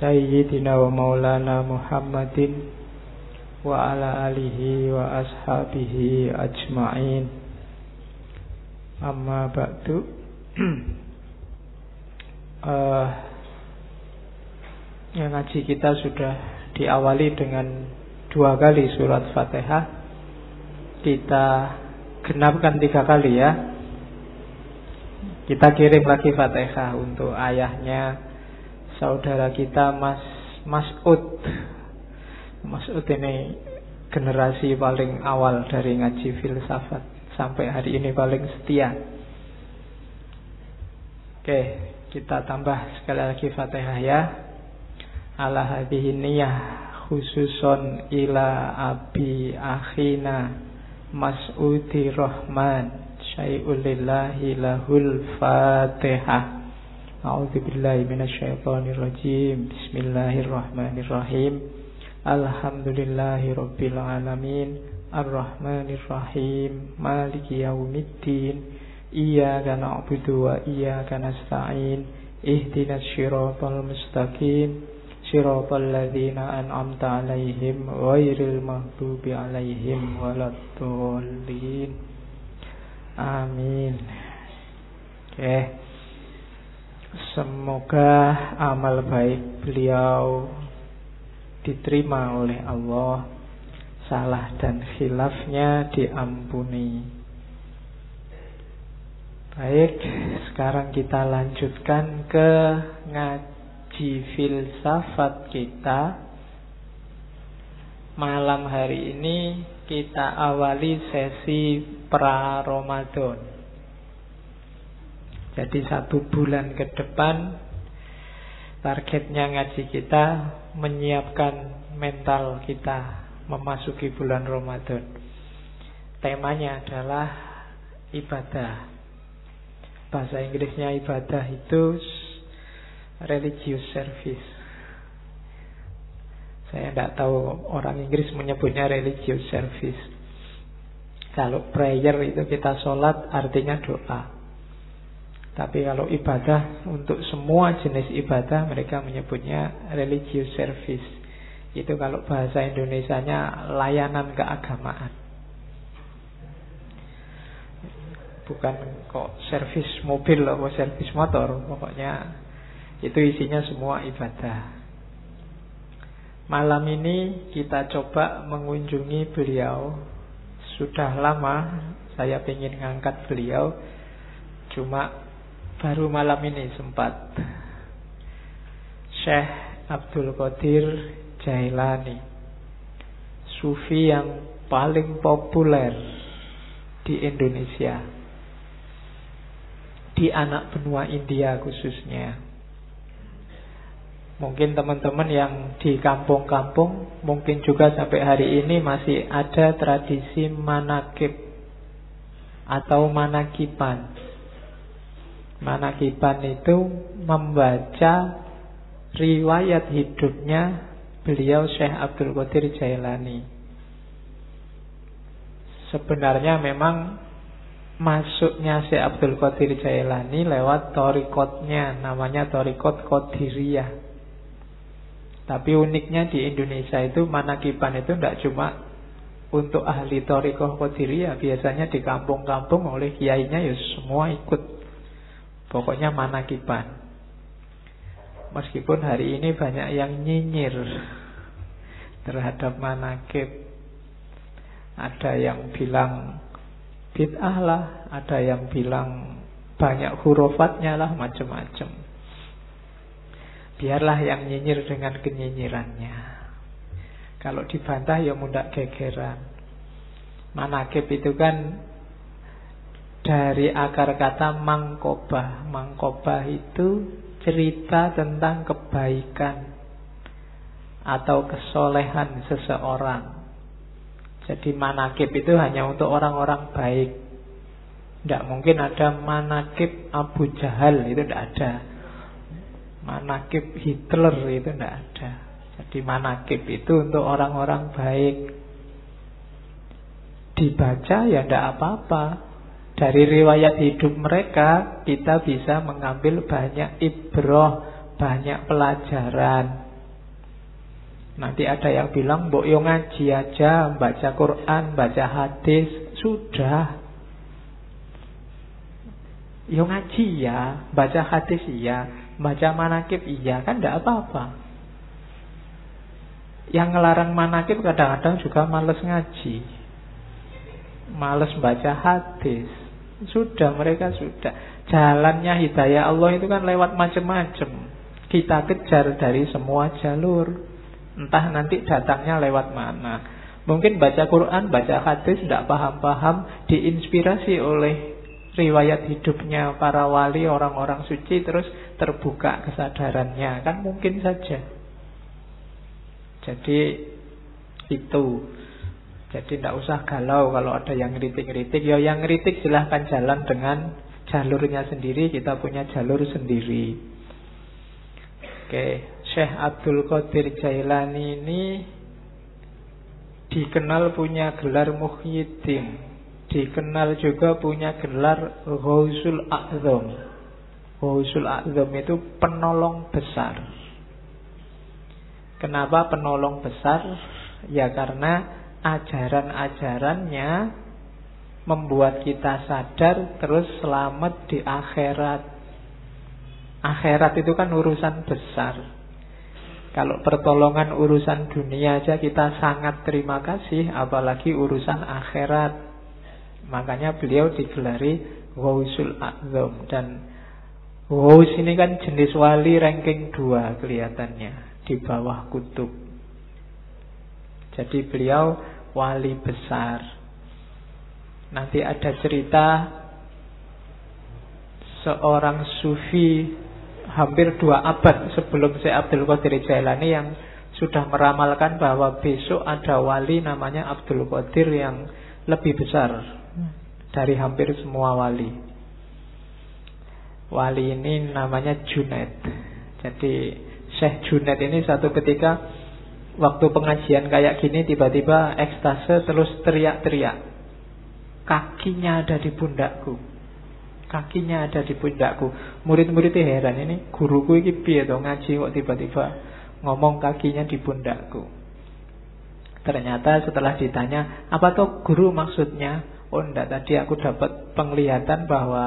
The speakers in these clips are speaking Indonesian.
Sayyidina wa maulana Muhammadin Wa ala alihi wa ashabihi ajma'in. Amma ba'du. Uh, Yang ngaji kita sudah diawali dengan dua kali surat fatihah. Kita genapkan tiga kali ya. Kita kirim lagi fatihah untuk ayahnya saudara kita Mas Masud. Masud ini generasi paling awal dari ngaji filsafat sampai hari ini paling setia. Oke, kita tambah sekali lagi Fatihah ya. Ala hadhihi niyah khususon ila abi akhina Mas'udi Rahman syai'ulillahi lahul Fatihah. A'udzu billahi minasyaitonir rajim. Bismillahirrahmanirrahim. Alhamdulillahi rabbil alamin. Arrahmanir rahim. Maliki yaumiddin. Iyyaka na'budu wa iyyaka nasta'in. Ihdinas siratal mustaqim. Siratal ladzina an'amta 'alaihim ghairil maghdubi 'alaihim waladdallin. Amin. Oke. Okay. Semoga amal baik beliau diterima oleh Allah. Salah dan khilafnya diampuni. Baik, sekarang kita lanjutkan ke ngaji filsafat kita. Malam hari ini kita awali sesi pra-Ramadan jadi satu bulan ke depan Targetnya ngaji kita Menyiapkan mental kita Memasuki bulan Ramadan. Temanya adalah Ibadah. Bahasa Inggrisnya ibadah itu Religious service. Saya tidak tahu orang Inggris menyebutnya religious service. Kalau prayer itu kita sholat artinya doa tapi kalau ibadah untuk semua jenis ibadah mereka menyebutnya religious service. Itu kalau bahasa Indonesianya layanan keagamaan. Bukan kok servis mobil atau servis motor, pokoknya itu isinya semua ibadah. Malam ini kita coba mengunjungi beliau. Sudah lama saya ingin ngangkat beliau, cuma Baru malam ini sempat Syekh Abdul Qadir Jailani Sufi yang paling populer di Indonesia Di anak benua India khususnya. Mungkin teman-teman yang di kampung-kampung Mungkin juga sampai hari ini masih ada tradisi manakib Atau manakipan Manakiban itu membaca riwayat hidupnya beliau Syekh Abdul Qadir Jailani. Sebenarnya memang masuknya Syekh Abdul Qadir Jailani lewat torikotnya, namanya torikot Qadiriyah. Tapi uniknya di Indonesia itu manakiban itu tidak cuma untuk ahli torikoh Qadiriyah, biasanya di kampung-kampung oleh kiainya ya semua ikut Pokoknya manakiban. Meskipun hari ini banyak yang nyinyir terhadap manakib. Ada yang bilang bid'ah lah, ada yang bilang banyak hurufatnya lah, macam-macam. Biarlah yang nyinyir dengan kenyinyirannya. Kalau dibantah ya mudah gegeran. Manakib itu kan dari akar kata mangkobah. Mangkobah itu cerita tentang kebaikan. atau kesolehan seseorang. Jadi manakib itu hanya untuk orang-orang baik. Tidak mungkin ada manakib Abu Jahal, itu tidak ada. Manakib Hitler itu tidak ada. Jadi manakib itu untuk orang-orang baik. Dibaca ya tidak apa-apa. Dari riwayat hidup mereka kita bisa mengambil banyak ibroh, banyak pelajaran. Nanti ada yang bilang, Mbok yo ngaji aja, baca Quran, baca hadis, sudah. Yo ngaji ya, baca hadis iya, baca manakib iya, kan tidak apa-apa. Yang ngelarang manakib kadang-kadang juga males ngaji. Males baca hadis. Sudah, mereka sudah. Jalannya hidayah Allah itu kan lewat macam-macam. Kita kejar dari semua jalur. Entah nanti datangnya lewat mana. Mungkin baca Quran, baca hadis, tidak paham-paham, diinspirasi oleh riwayat hidupnya para wali, orang-orang suci, terus terbuka kesadarannya. Kan mungkin saja. Jadi itu. Jadi tidak usah galau kalau ada yang ngeritik-ngeritik. Ya yang ngeritik silahkan jalan dengan jalurnya sendiri. Kita punya jalur sendiri. Oke. Syekh Abdul Qadir Jailani ini dikenal punya gelar Muhyiddin, dikenal juga punya gelar Ghausul A'zam. Ghausul A'zam itu penolong besar. Kenapa penolong besar? Ya karena ajaran-ajarannya membuat kita sadar terus selamat di akhirat. Akhirat itu kan urusan besar. Kalau pertolongan urusan dunia aja kita sangat terima kasih, apalagi urusan akhirat. Makanya beliau digelari Ghausul A'zam dan Ghaus ini kan jenis wali ranking 2 kelihatannya di bawah kutub. Jadi beliau wali besar. Nanti ada cerita seorang sufi hampir dua abad sebelum Syekh Abdul Qadir Jailani yang sudah meramalkan bahwa besok ada wali namanya Abdul Qadir yang lebih besar dari hampir semua wali. Wali ini namanya Junaid. Jadi Syekh Junaid ini satu ketika waktu pengajian kayak gini tiba-tiba ekstase terus teriak-teriak. Kakinya ada di pundakku. Kakinya ada di pundakku. Murid-muridnya heran ini guruku ini piye to ngaji kok tiba-tiba ngomong kakinya di pundakku. Ternyata setelah ditanya, apa tuh guru maksudnya? Oh enggak, tadi aku dapat penglihatan bahwa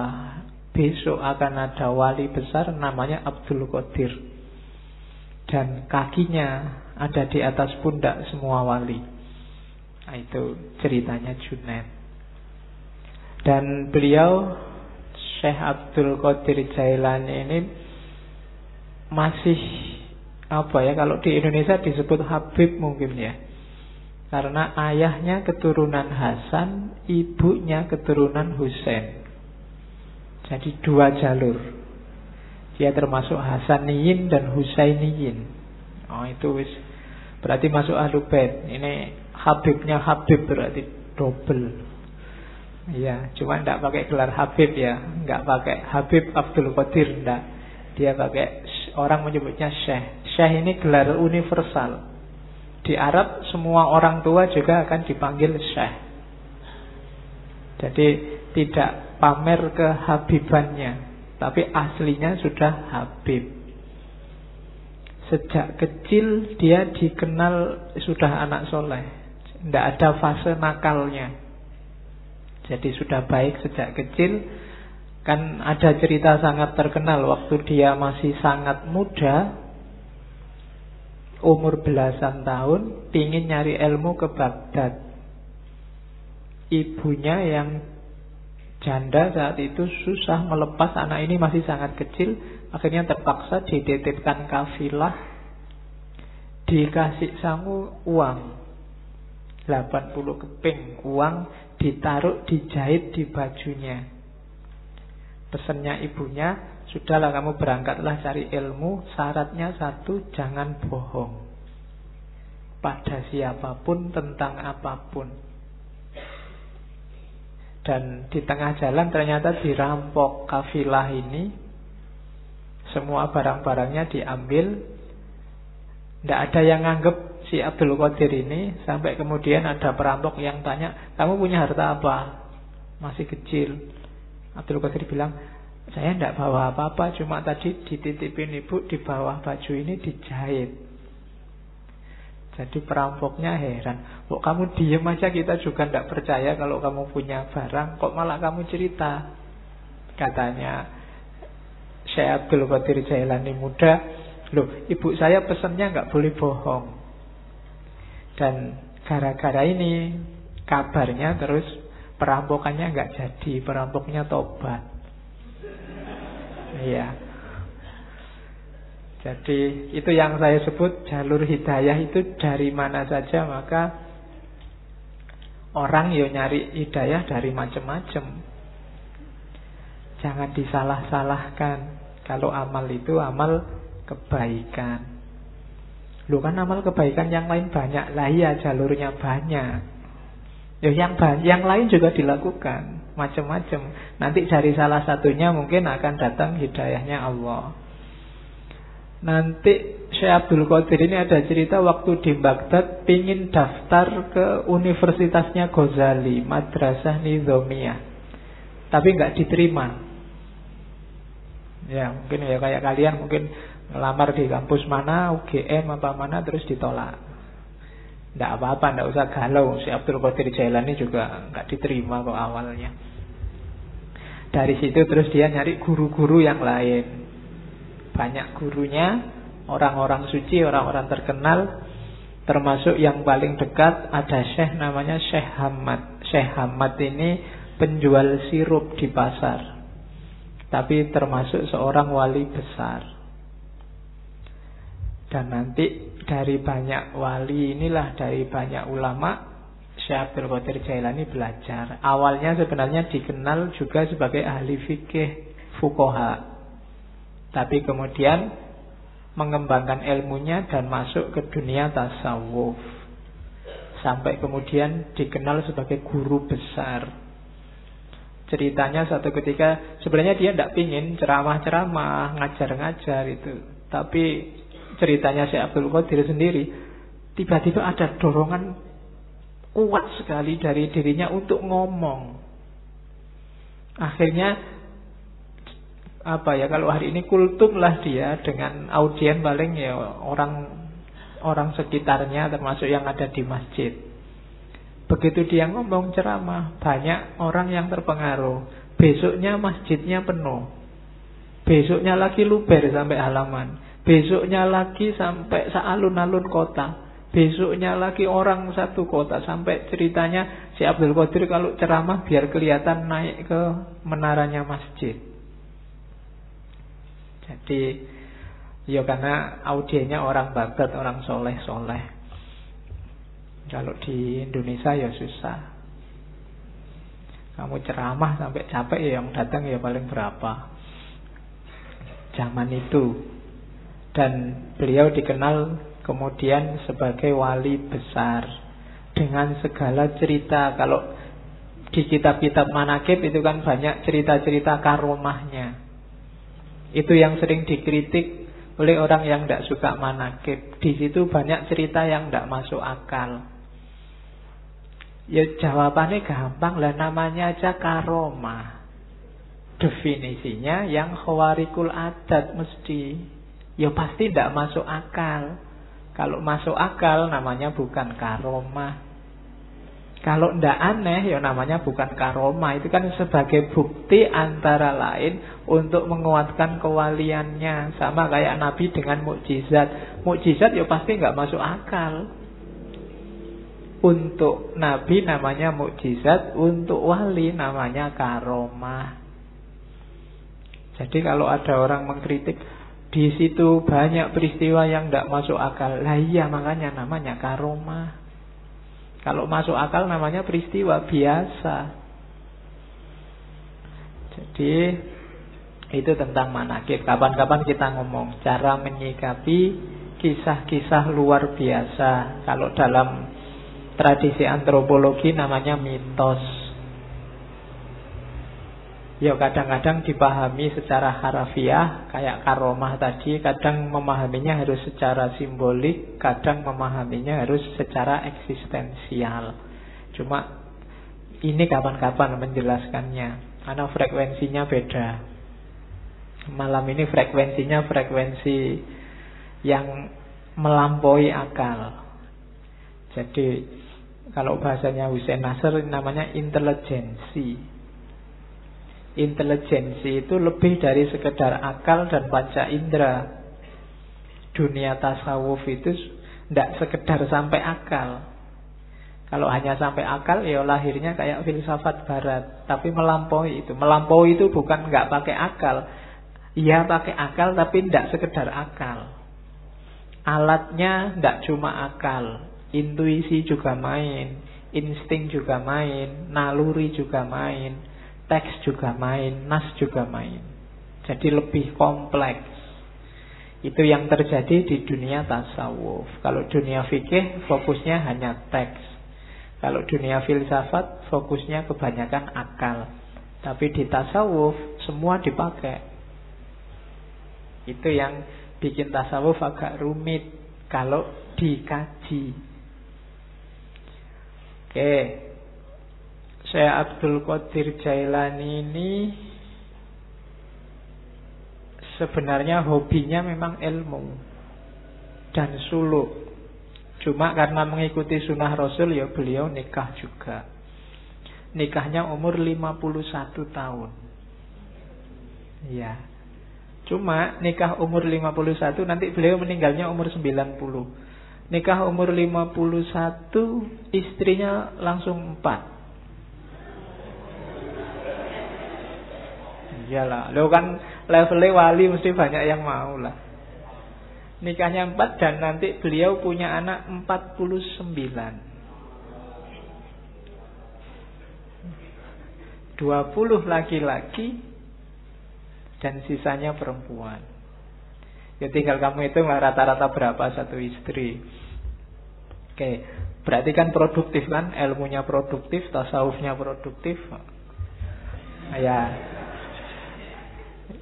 besok akan ada wali besar namanya Abdul Qadir. Dan kakinya ada di atas pundak semua wali. Nah, itu ceritanya Junaid. Dan beliau Syekh Abdul Qadir Jailani ini masih apa ya kalau di Indonesia disebut Habib mungkin ya. Karena ayahnya keturunan Hasan, ibunya keturunan Husain. Jadi dua jalur. Dia termasuk Hasaniyin dan Husainiyin. Oh itu wis berarti masuk Ahlul Bait. Ini Habibnya Habib berarti double. Iya, cuma tidak pakai gelar Habib ya, nggak pakai Habib Abdul Qadir, tidak. Dia pakai orang menyebutnya Syekh. Syekh ini gelar universal. Di Arab semua orang tua juga akan dipanggil Syekh. Jadi tidak pamer kehabibannya, tapi aslinya sudah Habib. Sejak kecil dia dikenal sudah anak soleh. Tidak ada fase nakalnya. Jadi sudah baik sejak kecil Kan ada cerita sangat terkenal Waktu dia masih sangat muda Umur belasan tahun Pingin nyari ilmu ke Baghdad Ibunya yang janda saat itu susah melepas anak ini masih sangat kecil Akhirnya terpaksa dititipkan kafilah Dikasih sangu uang 80 keping uang ditaruh, dijahit di bajunya. Pesannya ibunya, sudahlah kamu berangkatlah cari ilmu, syaratnya satu, jangan bohong. pada siapa pun tentang apa pun. Dan di tengah jalan ternyata dirampok kafilah ini. Semua barang-barangnya diambil. Tidak ada yang nganggep si Abdul Qadir ini. Sampai kemudian ada perampok yang tanya Kamu punya harta apa? Masih kecil. Abdul Qadir bilang Saya tidak bawa apa-apa. Cuma tadi dititipin ibu di bawah baju ini dijahit jadi perampoknya heran. Kok kamu diem aja kita juga tidak percaya Kalau kamu punya barang Kok malah kamu cerita? Katanya Syekh Abdul Qadir Jailani muda Loh ibu saya pesennya nggak boleh bohong. Dan gara-gara ini Kabarnya terus Perampokannya nggak jadi Perampoknya tobat. Iya jadi itu yang saya sebut jalur hidayah itu dari mana saja maka orang yo nyari hidayah dari macam-macam. Jangan disalah-salahkan. Kalau amal itu amal kebaikan. Lu kan amal kebaikan yang lain banyak. Lah iya jalurnya banyak. Ya yang yang lain juga dilakukan macam-macam. Nanti dari salah satunya mungkin akan datang hidayahnya Allah. Nanti Syekh Abdul Qadir ini ada cerita waktu di Baghdad pingin daftar ke universitasnya Ghazali, Madrasah Nizamiyah. Tapi nggak diterima. Ya, mungkin ya kayak kalian mungkin ngelamar di kampus mana, UGM apa mana terus ditolak. Tidak apa-apa, tidak usah galau. Si Abdul Qadir Jailani juga nggak diterima kok awalnya. Dari situ terus dia nyari guru-guru yang lain banyak gurunya, orang-orang suci, orang-orang terkenal, termasuk yang paling dekat ada Syekh namanya Syekh Hamad. Syekh Hamad ini penjual sirup di pasar. Tapi termasuk seorang wali besar. Dan nanti dari banyak wali inilah dari banyak ulama Syekh Abdul Qadir Jailani belajar. Awalnya sebenarnya dikenal juga sebagai ahli fikih fukoha. Tapi kemudian mengembangkan ilmunya dan masuk ke dunia tasawuf. Sampai kemudian dikenal sebagai guru besar. Ceritanya satu ketika sebenarnya dia tidak pingin ceramah-ceramah, ngajar-ngajar itu. Tapi ceritanya si Abdul Qadir sendiri tiba-tiba ada dorongan kuat sekali dari dirinya untuk ngomong. Akhirnya apa ya kalau hari ini kultum lah dia dengan audien paling ya orang orang sekitarnya termasuk yang ada di masjid. Begitu dia ngomong ceramah, banyak orang yang terpengaruh. Besoknya masjidnya penuh. Besoknya lagi luber sampai halaman. Besoknya lagi sampai sealun-alun kota. Besoknya lagi orang satu kota sampai ceritanya si Abdul Qadir kalau ceramah biar kelihatan naik ke menaranya masjid. Jadi ya karena audiennya orang babat, orang soleh-soleh. Kalau di Indonesia ya susah. Kamu ceramah sampai capek ya yang datang ya paling berapa. Zaman itu. Dan beliau dikenal kemudian sebagai wali besar dengan segala cerita. Kalau di kitab-kitab manakib itu kan banyak cerita-cerita karomahnya. Itu yang sering dikritik oleh orang yang tidak suka manakib. Di situ banyak cerita yang tidak masuk akal. Ya jawabannya gampang lah namanya aja karomah. Definisinya yang khawarikul adat mesti. Ya pasti tidak masuk akal. Kalau masuk akal namanya bukan karomah. Kalau ndak aneh ya namanya bukan karoma. Itu kan sebagai bukti antara lain Untuk menguatkan kewaliannya. Sama kayak Nabi dengan mukjizat. Mukjizat ya pasti nggak masuk akal. Untuk Nabi namanya mukjizat Untuk wali namanya karoma. Jadi kalau ada orang mengkritik di situ banyak peristiwa yang tidak masuk akal. Lah iya makanya namanya karomah. Kalau masuk akal namanya peristiwa biasa. Jadi itu tentang manakib. Kapan-kapan kita ngomong cara menyikapi kisah-kisah luar biasa. Kalau dalam tradisi antropologi namanya mitos. Ya kadang-kadang dipahami secara harafiah kayak karomah tadi, kadang memahaminya harus secara simbolik, kadang memahaminya harus secara eksistensial. Cuma ini kapan-kapan menjelaskannya, karena frekuensinya beda. Malam ini frekuensinya frekuensi yang melampaui akal. Jadi kalau bahasanya Hussein Nasr namanya intelijensi. Intelijensi itu lebih dari sekedar akal dan panca indera. Dunia tasawuf itu tidak sekedar sampai akal. Kalau hanya sampai akal, ya lahirnya kayak filsafat barat. Tapi melampaui itu. Melampaui itu bukan nggak pakai akal. Iya pakai akal, tapi tidak sekedar akal. Alatnya tidak cuma akal. Intuisi juga main. Insting juga main. Naluri juga main teks juga main, nas juga main. Jadi lebih kompleks. Itu yang terjadi di dunia tasawuf. Kalau dunia fikih fokusnya hanya teks. Kalau dunia filsafat fokusnya kebanyakan akal. Tapi di tasawuf semua dipakai. Itu yang bikin tasawuf agak rumit kalau dikaji. Oke, saya Abdul Qadir Jailani ini sebenarnya hobinya memang ilmu dan suluk. Cuma karena mengikuti sunnah Rasul ya beliau nikah juga. Nikahnya umur 51 tahun. Ya. Cuma nikah umur 51 nanti beliau meninggalnya umur 90. Nikah umur 51 istrinya langsung 4. Iyalah, lo kan levelnya wali mesti banyak yang mau lah. Nikahnya empat dan nanti beliau punya anak empat puluh sembilan. Dua puluh laki-laki dan sisanya perempuan. Ya tinggal kamu lah rata-rata berapa satu istri. Oke, berarti kan produktif kan, ilmunya produktif, tasawufnya produktif. Ya,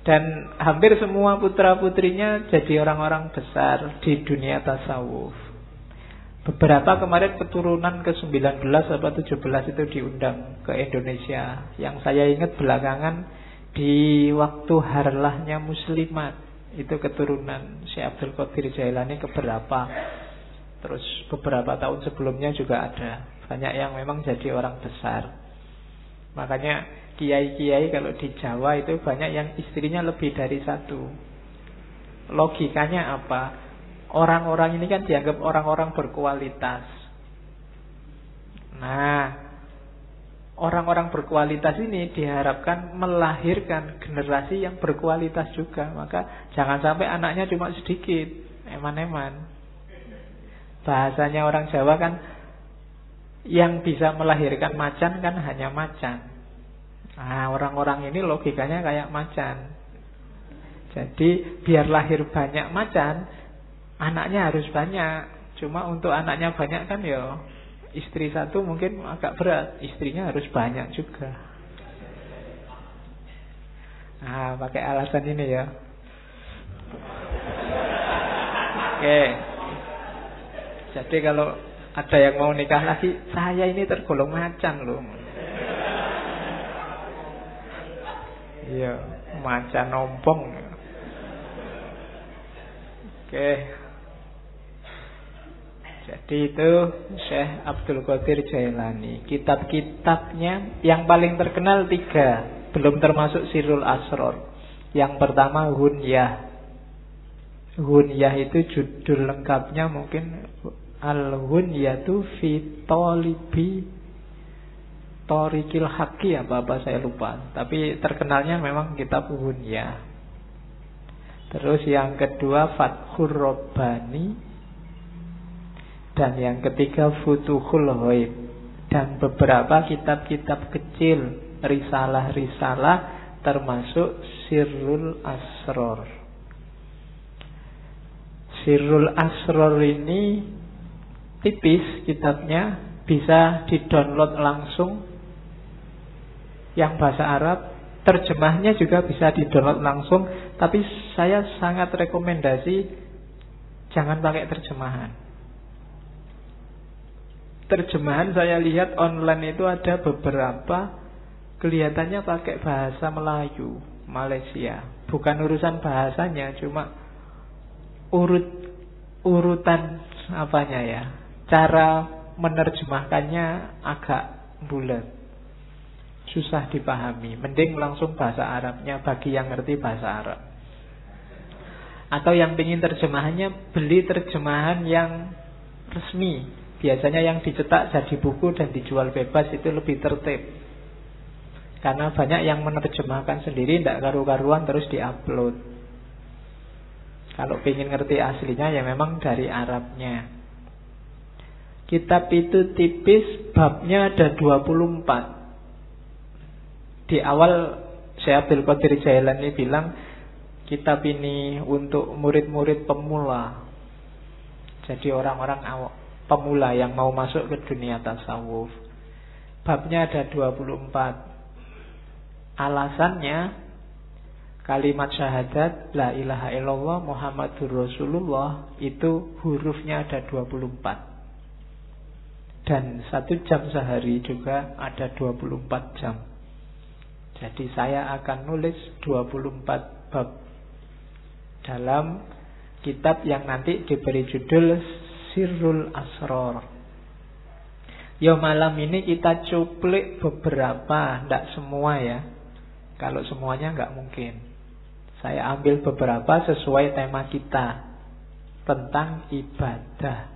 dan hampir semua putra-putrinya jadi orang-orang besar di dunia tasawuf. Beberapa kemarin keturunan ke-19 atau 17 itu diundang ke Indonesia. Yang saya ingat belakangan di waktu harlahnya muslimat. Itu keturunan Syekh Abdul Qadir Jailani keberapa. Terus beberapa tahun sebelumnya juga ada. Banyak yang memang jadi orang besar. Makanya kiai-kiai kalau di Jawa itu banyak yang istrinya lebih dari satu. Logikanya apa? Orang-orang ini kan dianggap orang-orang berkualitas. Nah, orang-orang berkualitas ini diharapkan melahirkan generasi yang berkualitas juga. Maka jangan sampai anaknya cuma sedikit, eman-eman. Bahasanya orang Jawa kan yang bisa melahirkan macan kan hanya macan. Nah, orang-orang ini logikanya kayak macan. Jadi biar lahir banyak macan, anaknya harus banyak. Cuma untuk anaknya banyak kan ya istri satu mungkin agak berat, istrinya harus banyak juga. Nah, pakai alasan ini ya. Oke. Jadi kalau ada yang mau nikah lagi, saya ini tergolong macan loh. Iya, macan ompong. Oke. Jadi itu Syekh Abdul Qadir Jailani. Kitab-kitabnya yang paling terkenal tiga, belum termasuk Sirul Asror. Yang pertama Hunyah. Hunyah itu judul lengkapnya mungkin Al-Hunyatu fi Tolibi Torikil Haki apa-apa saya lupa. Tapi terkenalnya memang kitab Hunya Terus yang kedua Fathur Robbani Dan yang ketiga Futuhul Hoib Dan beberapa kitab-kitab kecil Risalah-risalah Termasuk Sirrul Asror. Sirul Asror ini tipis kitabnya, bisa di-download langsung yang bahasa Arab. Terjemahnya juga bisa di-download langsung, tapi saya sangat rekomendasi jangan pakai terjemahan. Terjemahan saya lihat online itu ada beberapa kelihatannya pakai bahasa Melayu, Malaysia. Bukan urusan bahasanya, cuma urut urutan apanya ya. Cara menerjemahkannya agak bulat. Susah dipahami. Mending langsung bahasa Arabnya bagi yang ngerti bahasa Arab. Atau yang ingin terjemahannya beli terjemahan yang resmi. Biasanya yang dicetak jadi buku dan dijual bebas itu lebih tertib. Karena banyak yang menerjemahkan sendiri tidak karu-karuan terus diupload. Kalau ingin ngerti aslinya ya memang dari Arabnya. Kitab itu tipis, babnya ada 24. Di awal saya Abdul Qadir Jailani bilang kitab ini untuk murid-murid pemula. Jadi orang-orang pemula yang mau masuk ke dunia tasawuf. Babnya ada 24. Alasannya kalimat syahadat la ilaha illallah Muhammadur Rasulullah itu hurufnya ada 24. Dan satu jam sehari juga ada 24 jam. Jadi saya akan nulis 24 bab dalam kitab yang nanti diberi judul Sirrul Asror. Ya malam ini kita cuplik beberapa, tidak semua ya. Kalau semuanya nggak mungkin. Saya ambil beberapa sesuai tema kita tentang ibadah.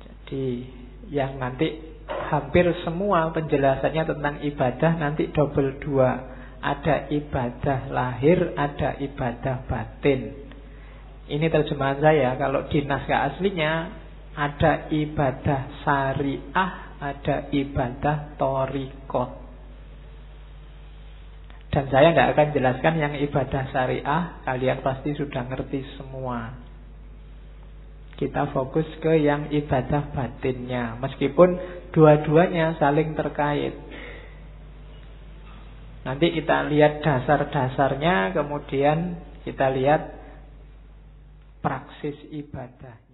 Jadi yang nanti hampir semua penjelasannya tentang ibadah nanti double dua. Ada ibadah lahir, ada ibadah batin. Ini terjemahan saya. Kalau di naskah aslinya ada ibadah syariah, ada ibadah torikot. Dan saya tidak akan jelaskan yang ibadah syariah Kalian pasti sudah ngerti semua Kita fokus ke yang ibadah batinnya. Meskipun dua-duanya saling terkait. Nanti kita lihat dasar-dasarnya Kemudian kita lihat praksis ibadah